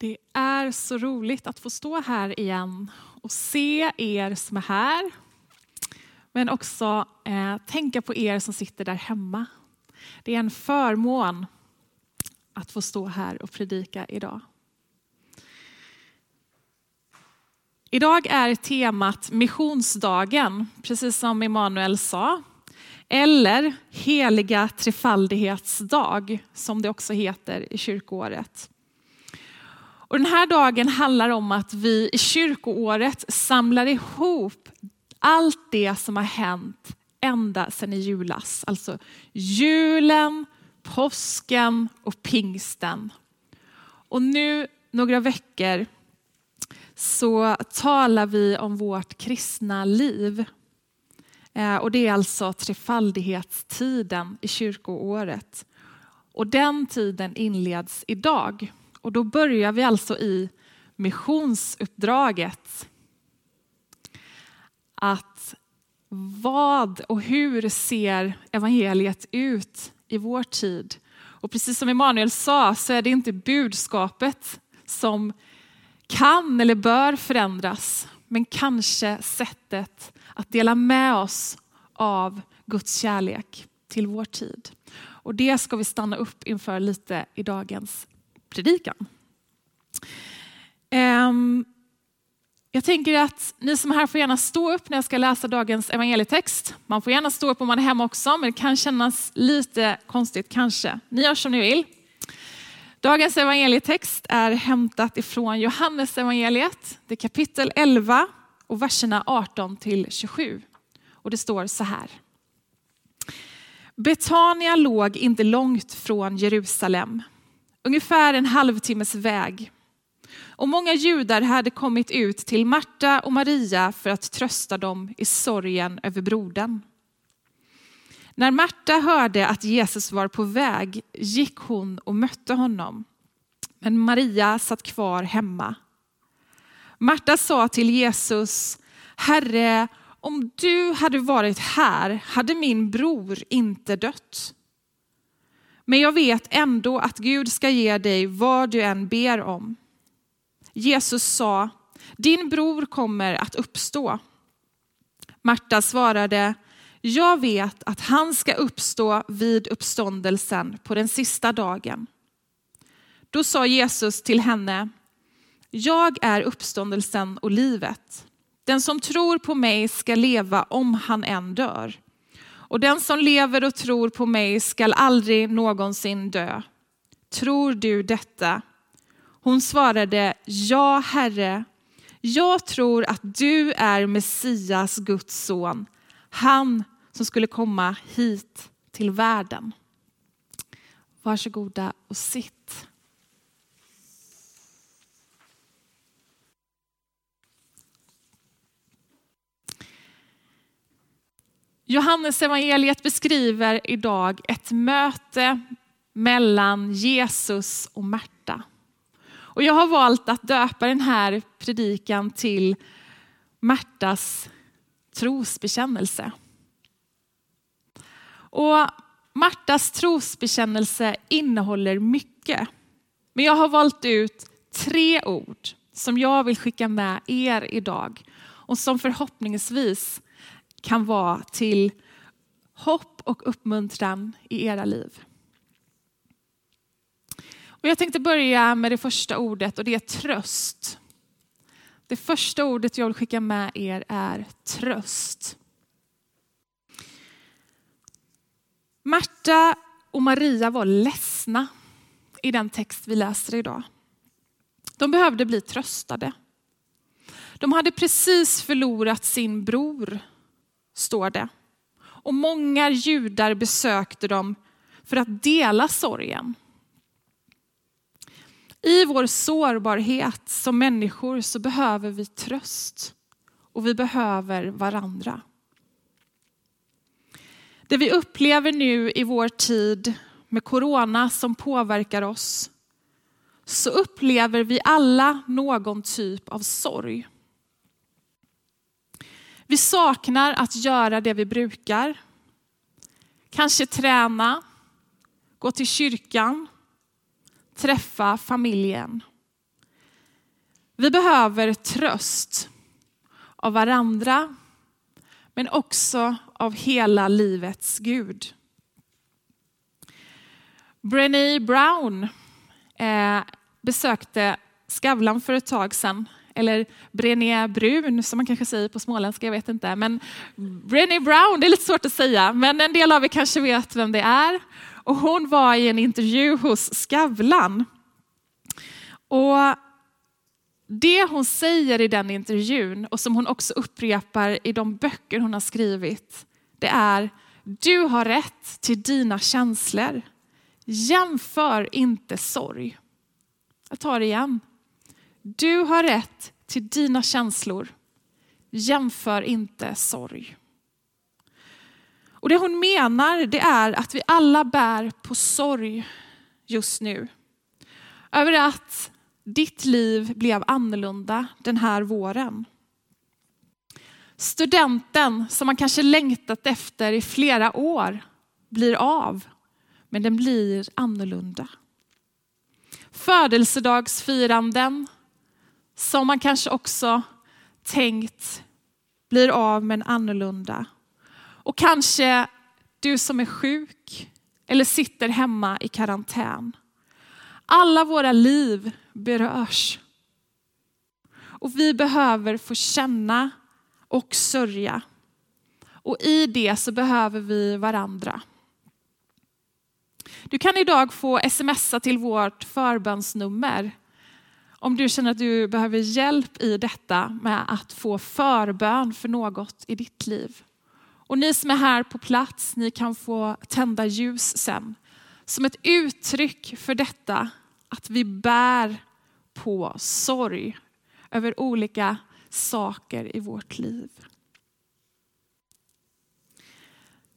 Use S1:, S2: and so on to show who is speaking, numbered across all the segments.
S1: Det är så roligt att få stå här igen och se er som är här. Men också eh, tänka på er som sitter där hemma. Det är en förmån att få stå här och predika idag. Idag är temat missionsdagen, precis som Emanuel sa. Eller heliga trefaldighetsdag, som det också heter i kyrkoåret. Och den här dagen handlar om att vi i kyrkoåret samlar ihop allt det som har hänt ända sedan i julas. Alltså julen, påsken och pingsten. Och nu några veckor så talar vi om vårt kristna liv. Eh, och det är alltså trefaldighetstiden i kyrkoåret. Och den tiden inleds idag. Och då börjar vi alltså i missionsuppdraget. Att vad och hur ser evangeliet ut i vår tid? Och precis som Emanuel sa så är det inte budskapet som kan eller bör förändras, men kanske sättet att dela med oss av Guds kärlek till vår tid. Och det ska vi stanna upp inför lite i dagens predikan. Ehm, jag tänker att ni som är här får gärna stå upp när jag ska läsa dagens evangelietext. Man får gärna stå upp om man är hemma också, men det kan kännas lite konstigt kanske. Ni gör som ni vill. Dagens evangelietext är hämtat ifrån Johannes evangeliet. Det är kapitel 11 och verserna 18 till 27. Och det står så här. Betania låg inte långt från Jerusalem, ungefär en halvtimmes väg. Och många judar hade kommit ut till Marta och Maria för att trösta dem i sorgen över brodern. När Marta hörde att Jesus var på väg gick hon och mötte honom. Men Maria satt kvar hemma. Marta sa till Jesus, Herre, om du hade varit här hade min bror inte dött. Men jag vet ändå att Gud ska ge dig vad du än ber om. Jesus sa, din bror kommer att uppstå. Marta svarade, jag vet att han ska uppstå vid uppståndelsen på den sista dagen. Då sa Jesus till henne, jag är uppståndelsen och livet. Den som tror på mig ska leva om han än dör. Och den som lever och tror på mig skall aldrig någonsin dö. Tror du detta? Hon svarade, ja Herre, jag tror att du är Messias, Guds son, han som skulle komma hit till världen. Varsågoda och sitt. Johannes evangeliet beskriver idag ett möte mellan Jesus och Märta. Och jag har valt att döpa den här predikan till Märtas trosbekännelse. Och Martas trosbekännelse innehåller mycket. Men jag har valt ut tre ord som jag vill skicka med er idag och som förhoppningsvis kan vara till hopp och uppmuntran i era liv. Och jag tänkte börja med det första ordet och det är tröst. Det första ordet jag vill skicka med er är tröst. Marta och Maria var ledsna i den text vi läser idag. De behövde bli tröstade. De hade precis förlorat sin bror, står det. Och många judar besökte dem för att dela sorgen. I vår sårbarhet som människor så behöver vi tröst och vi behöver varandra. Det vi upplever nu i vår tid med corona som påverkar oss, så upplever vi alla någon typ av sorg. Vi saknar att göra det vi brukar. Kanske träna, gå till kyrkan, träffa familjen. Vi behöver tröst av varandra, men också av hela livets Gud. Brené Brown eh, besökte Skavlan för ett tag sedan. Eller Brené Brun som man kanske säger på småländska, jag vet inte. Men Brené Brown, det är lite svårt att säga, men en del av er kanske vet vem det är. Och hon var i en intervju hos Skavlan. Och det hon säger i den intervjun och som hon också upprepar i de böcker hon har skrivit, det är du har rätt till dina känslor. Jämför inte sorg. Jag tar det igen. Du har rätt till dina känslor. Jämför inte sorg. Och det hon menar det är att vi alla bär på sorg just nu. Över att ditt liv blev annorlunda den här våren. Studenten som man kanske längtat efter i flera år blir av, men den blir annorlunda. Födelsedagsfiranden som man kanske också tänkt blir av men annorlunda. Och kanske du som är sjuk eller sitter hemma i karantän. Alla våra liv berörs. Och vi behöver få känna och sörja. Och i det så behöver vi varandra. Du kan idag få smsa till vårt förbönsnummer om du känner att du behöver hjälp i detta med att få förbön för något i ditt liv. Och ni som är här på plats, ni kan få tända ljus sen. Som ett uttryck för detta, att vi bär på sorg över olika saker i vårt liv.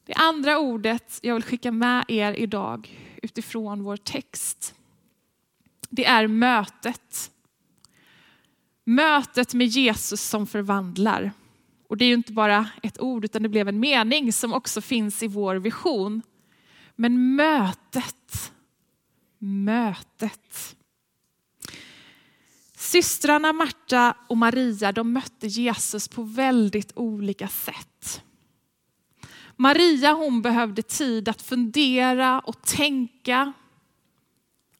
S1: Det andra ordet jag vill skicka med er idag utifrån vår text, det är mötet. Mötet med Jesus som förvandlar. Och det är ju inte bara ett ord utan det blev en mening som också finns i vår vision. Men mötet, mötet. Systrarna Marta och Maria de mötte Jesus på väldigt olika sätt. Maria hon behövde tid att fundera och tänka.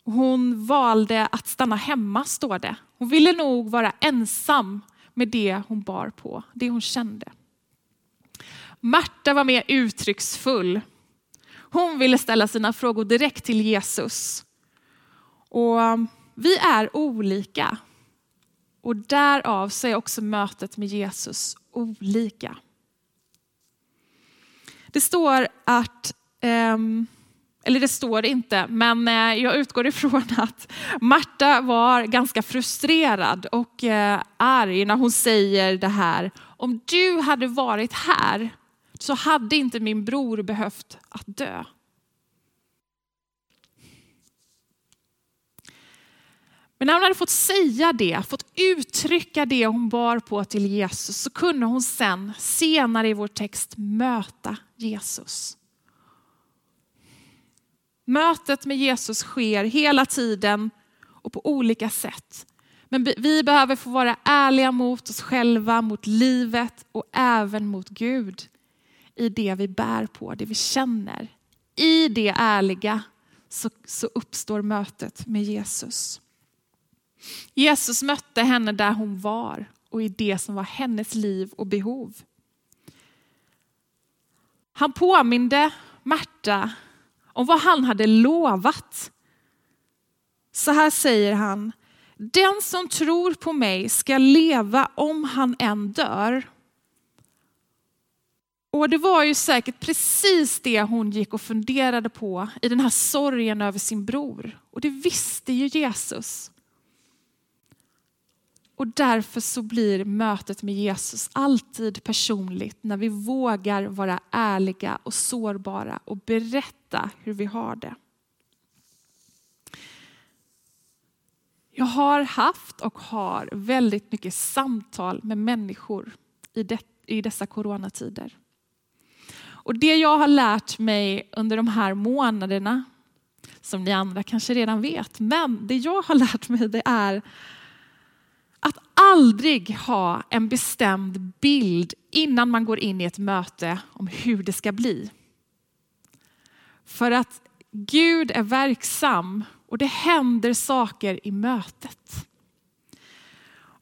S1: Hon valde att stanna hemma står det. Hon ville nog vara ensam med det hon bar på, det hon kände. Marta var mer uttrycksfull. Hon ville ställa sina frågor direkt till Jesus. Och um, vi är olika. Och därav så är också mötet med Jesus olika. Det står att, ehm, eller det står inte, men eh, jag utgår ifrån att Marta var ganska frustrerad och eh, arg när hon säger det här. Om du hade varit här så hade inte min bror behövt att dö. Men när hon hade fått säga det, fått uttrycka det hon bar på till Jesus, så kunde hon sen senare i vår text möta Jesus. Mötet med Jesus sker hela tiden och på olika sätt. Men vi behöver få vara ärliga mot oss själva, mot livet och även mot Gud i det vi bär på, det vi känner. I det ärliga så, så uppstår mötet med Jesus. Jesus mötte henne där hon var och i det som var hennes liv och behov. Han påminde Marta om vad han hade lovat. Så här säger han, den som tror på mig ska leva om han än dör. Och det var ju säkert precis det hon gick och funderade på i den här sorgen över sin bror. Och det visste ju Jesus. Och därför så blir mötet med Jesus alltid personligt när vi vågar vara ärliga och sårbara och berätta hur vi har det. Jag har haft och har väldigt mycket samtal med människor i, det, i dessa coronatider. Och det jag har lärt mig under de här månaderna, som ni andra kanske redan vet, men det jag har lärt mig det är att aldrig ha en bestämd bild innan man går in i ett möte om hur det ska bli. För att Gud är verksam och det händer saker i mötet.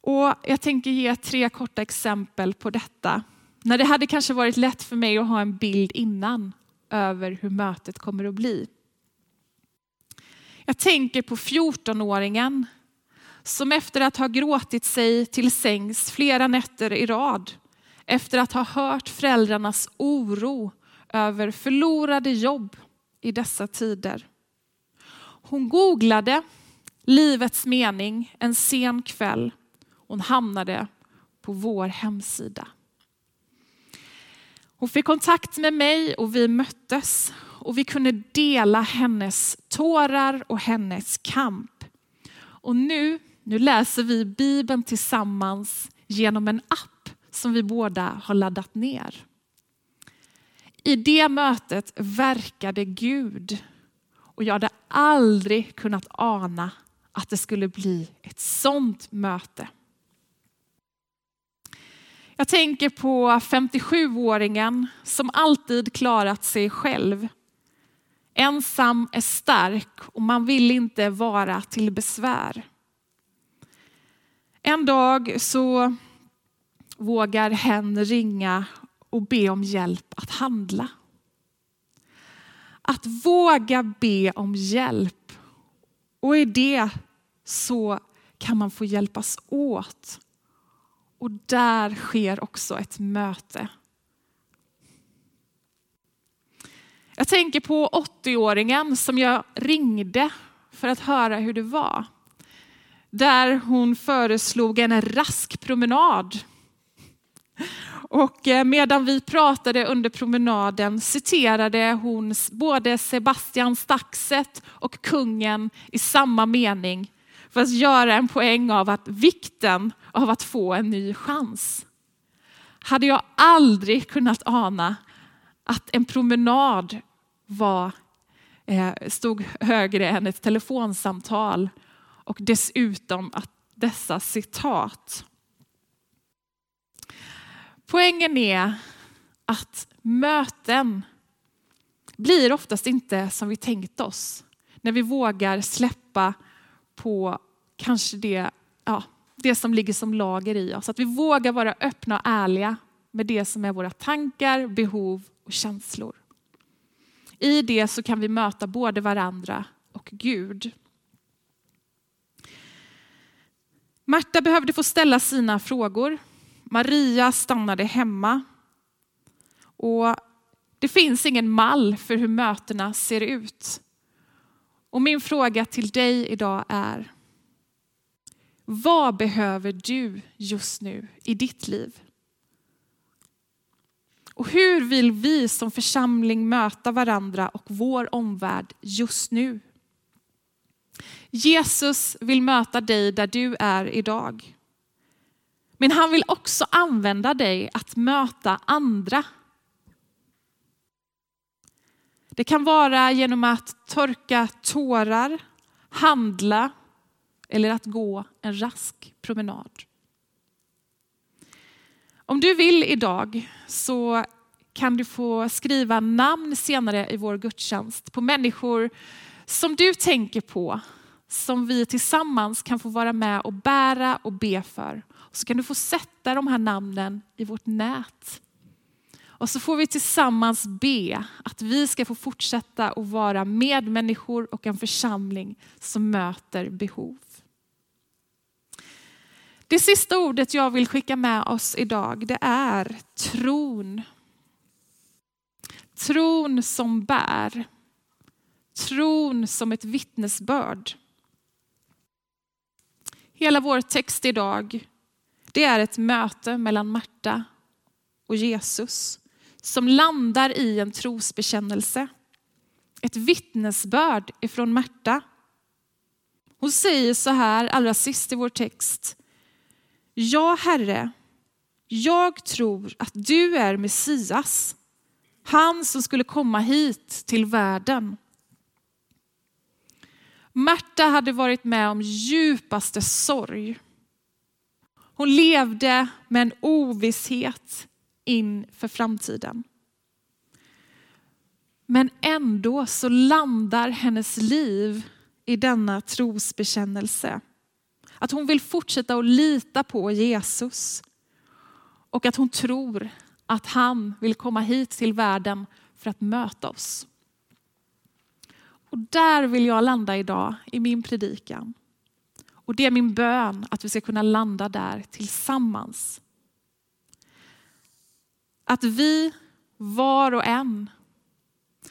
S1: Och jag tänker ge tre korta exempel på detta. När det hade kanske varit lätt för mig att ha en bild innan över hur mötet kommer att bli. Jag tänker på 14-åringen som efter att ha gråtit sig till sängs flera nätter i rad, efter att ha hört föräldrarnas oro över förlorade jobb i dessa tider. Hon googlade livets mening en sen kväll. Hon hamnade på vår hemsida. Hon fick kontakt med mig och vi möttes och vi kunde dela hennes tårar och hennes kamp. Och nu, nu läser vi Bibeln tillsammans genom en app som vi båda har laddat ner. I det mötet verkade Gud och jag hade aldrig kunnat ana att det skulle bli ett sånt möte. Jag tänker på 57-åringen som alltid klarat sig själv. Ensam är stark och man vill inte vara till besvär. En dag så vågar hen ringa och be om hjälp att handla. Att våga be om hjälp. Och i det så kan man få hjälpas åt. Och där sker också ett möte. Jag tänker på 80-åringen som jag ringde för att höra hur det var. Där hon föreslog en rask promenad och eh, medan vi pratade under promenaden citerade hon både Sebastian Staxet och kungen i samma mening för att göra en poäng av att vikten av att få en ny chans. Hade jag aldrig kunnat ana att en promenad var, eh, stod högre än ett telefonsamtal och dessutom att dessa citat Poängen är att möten blir oftast inte som vi tänkt oss. När vi vågar släppa på kanske det, ja, det som ligger som lager i oss. Att vi vågar vara öppna och ärliga med det som är våra tankar, behov och känslor. I det så kan vi möta både varandra och Gud. Marta behövde få ställa sina frågor Maria stannade hemma. Och det finns ingen mall för hur mötena ser ut. Och min fråga till dig idag är, vad behöver du just nu i ditt liv? Och hur vill vi som församling möta varandra och vår omvärld just nu? Jesus vill möta dig där du är idag. Men han vill också använda dig att möta andra. Det kan vara genom att torka tårar, handla eller att gå en rask promenad. Om du vill idag så kan du få skriva namn senare i vår gudstjänst på människor som du tänker på, som vi tillsammans kan få vara med och bära och be för. Och så kan du få sätta de här namnen i vårt nät. Och så får vi tillsammans be att vi ska få fortsätta att vara medmänniskor och en församling som möter behov. Det sista ordet jag vill skicka med oss idag det är tron. Tron som bär. Tron som ett vittnesbörd. Hela vår text idag det är ett möte mellan Marta och Jesus som landar i en trosbekännelse. Ett vittnesbörd ifrån Marta. Hon säger så här allra sist i vår text. Ja, Herre, jag tror att du är Messias, han som skulle komma hit till världen. Marta hade varit med om djupaste sorg. Hon levde med en ovisshet inför framtiden. Men ändå så landar hennes liv i denna trosbekännelse. Att hon vill fortsätta att lita på Jesus. Och att hon tror att han vill komma hit till världen för att möta oss. Och där vill jag landa idag i min predikan. Och det är min bön att vi ska kunna landa där tillsammans. Att vi var och en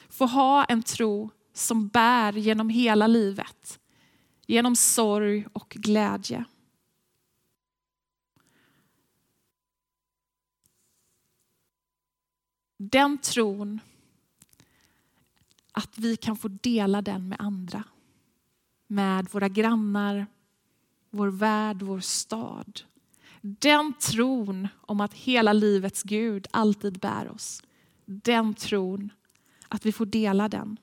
S1: får ha en tro som bär genom hela livet. Genom sorg och glädje. Den tron, att vi kan få dela den med andra. Med våra grannar, vår värld, vår stad. Den tron om att hela livets Gud alltid bär oss. Den tron, att vi får dela den.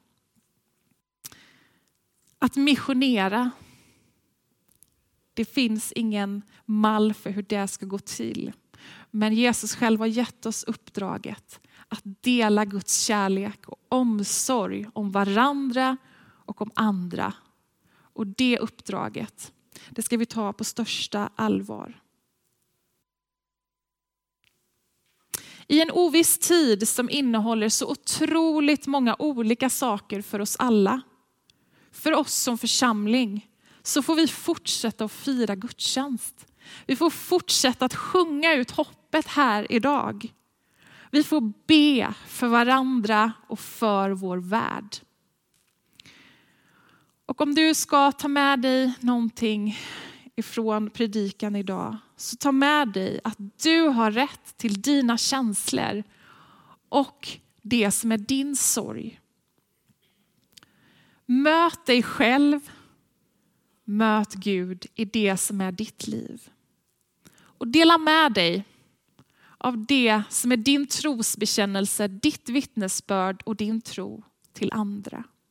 S1: Att missionera, det finns ingen mall för hur det ska gå till. Men Jesus själv har gett oss uppdraget att dela Guds kärlek och omsorg om varandra och om andra. Och det uppdraget, det ska vi ta på största allvar. I en oviss tid som innehåller så otroligt många olika saker för oss alla, för oss som församling, så får vi fortsätta att fira gudstjänst. Vi får fortsätta att sjunga ut hoppet här idag. Vi får be för varandra och för vår värld. Och om du ska ta med dig någonting ifrån predikan idag, så ta med dig att du har rätt till dina känslor och det som är din sorg. Möt dig själv, möt Gud i det som är ditt liv. Och dela med dig av det som är din trosbekännelse, ditt vittnesbörd och din tro till andra.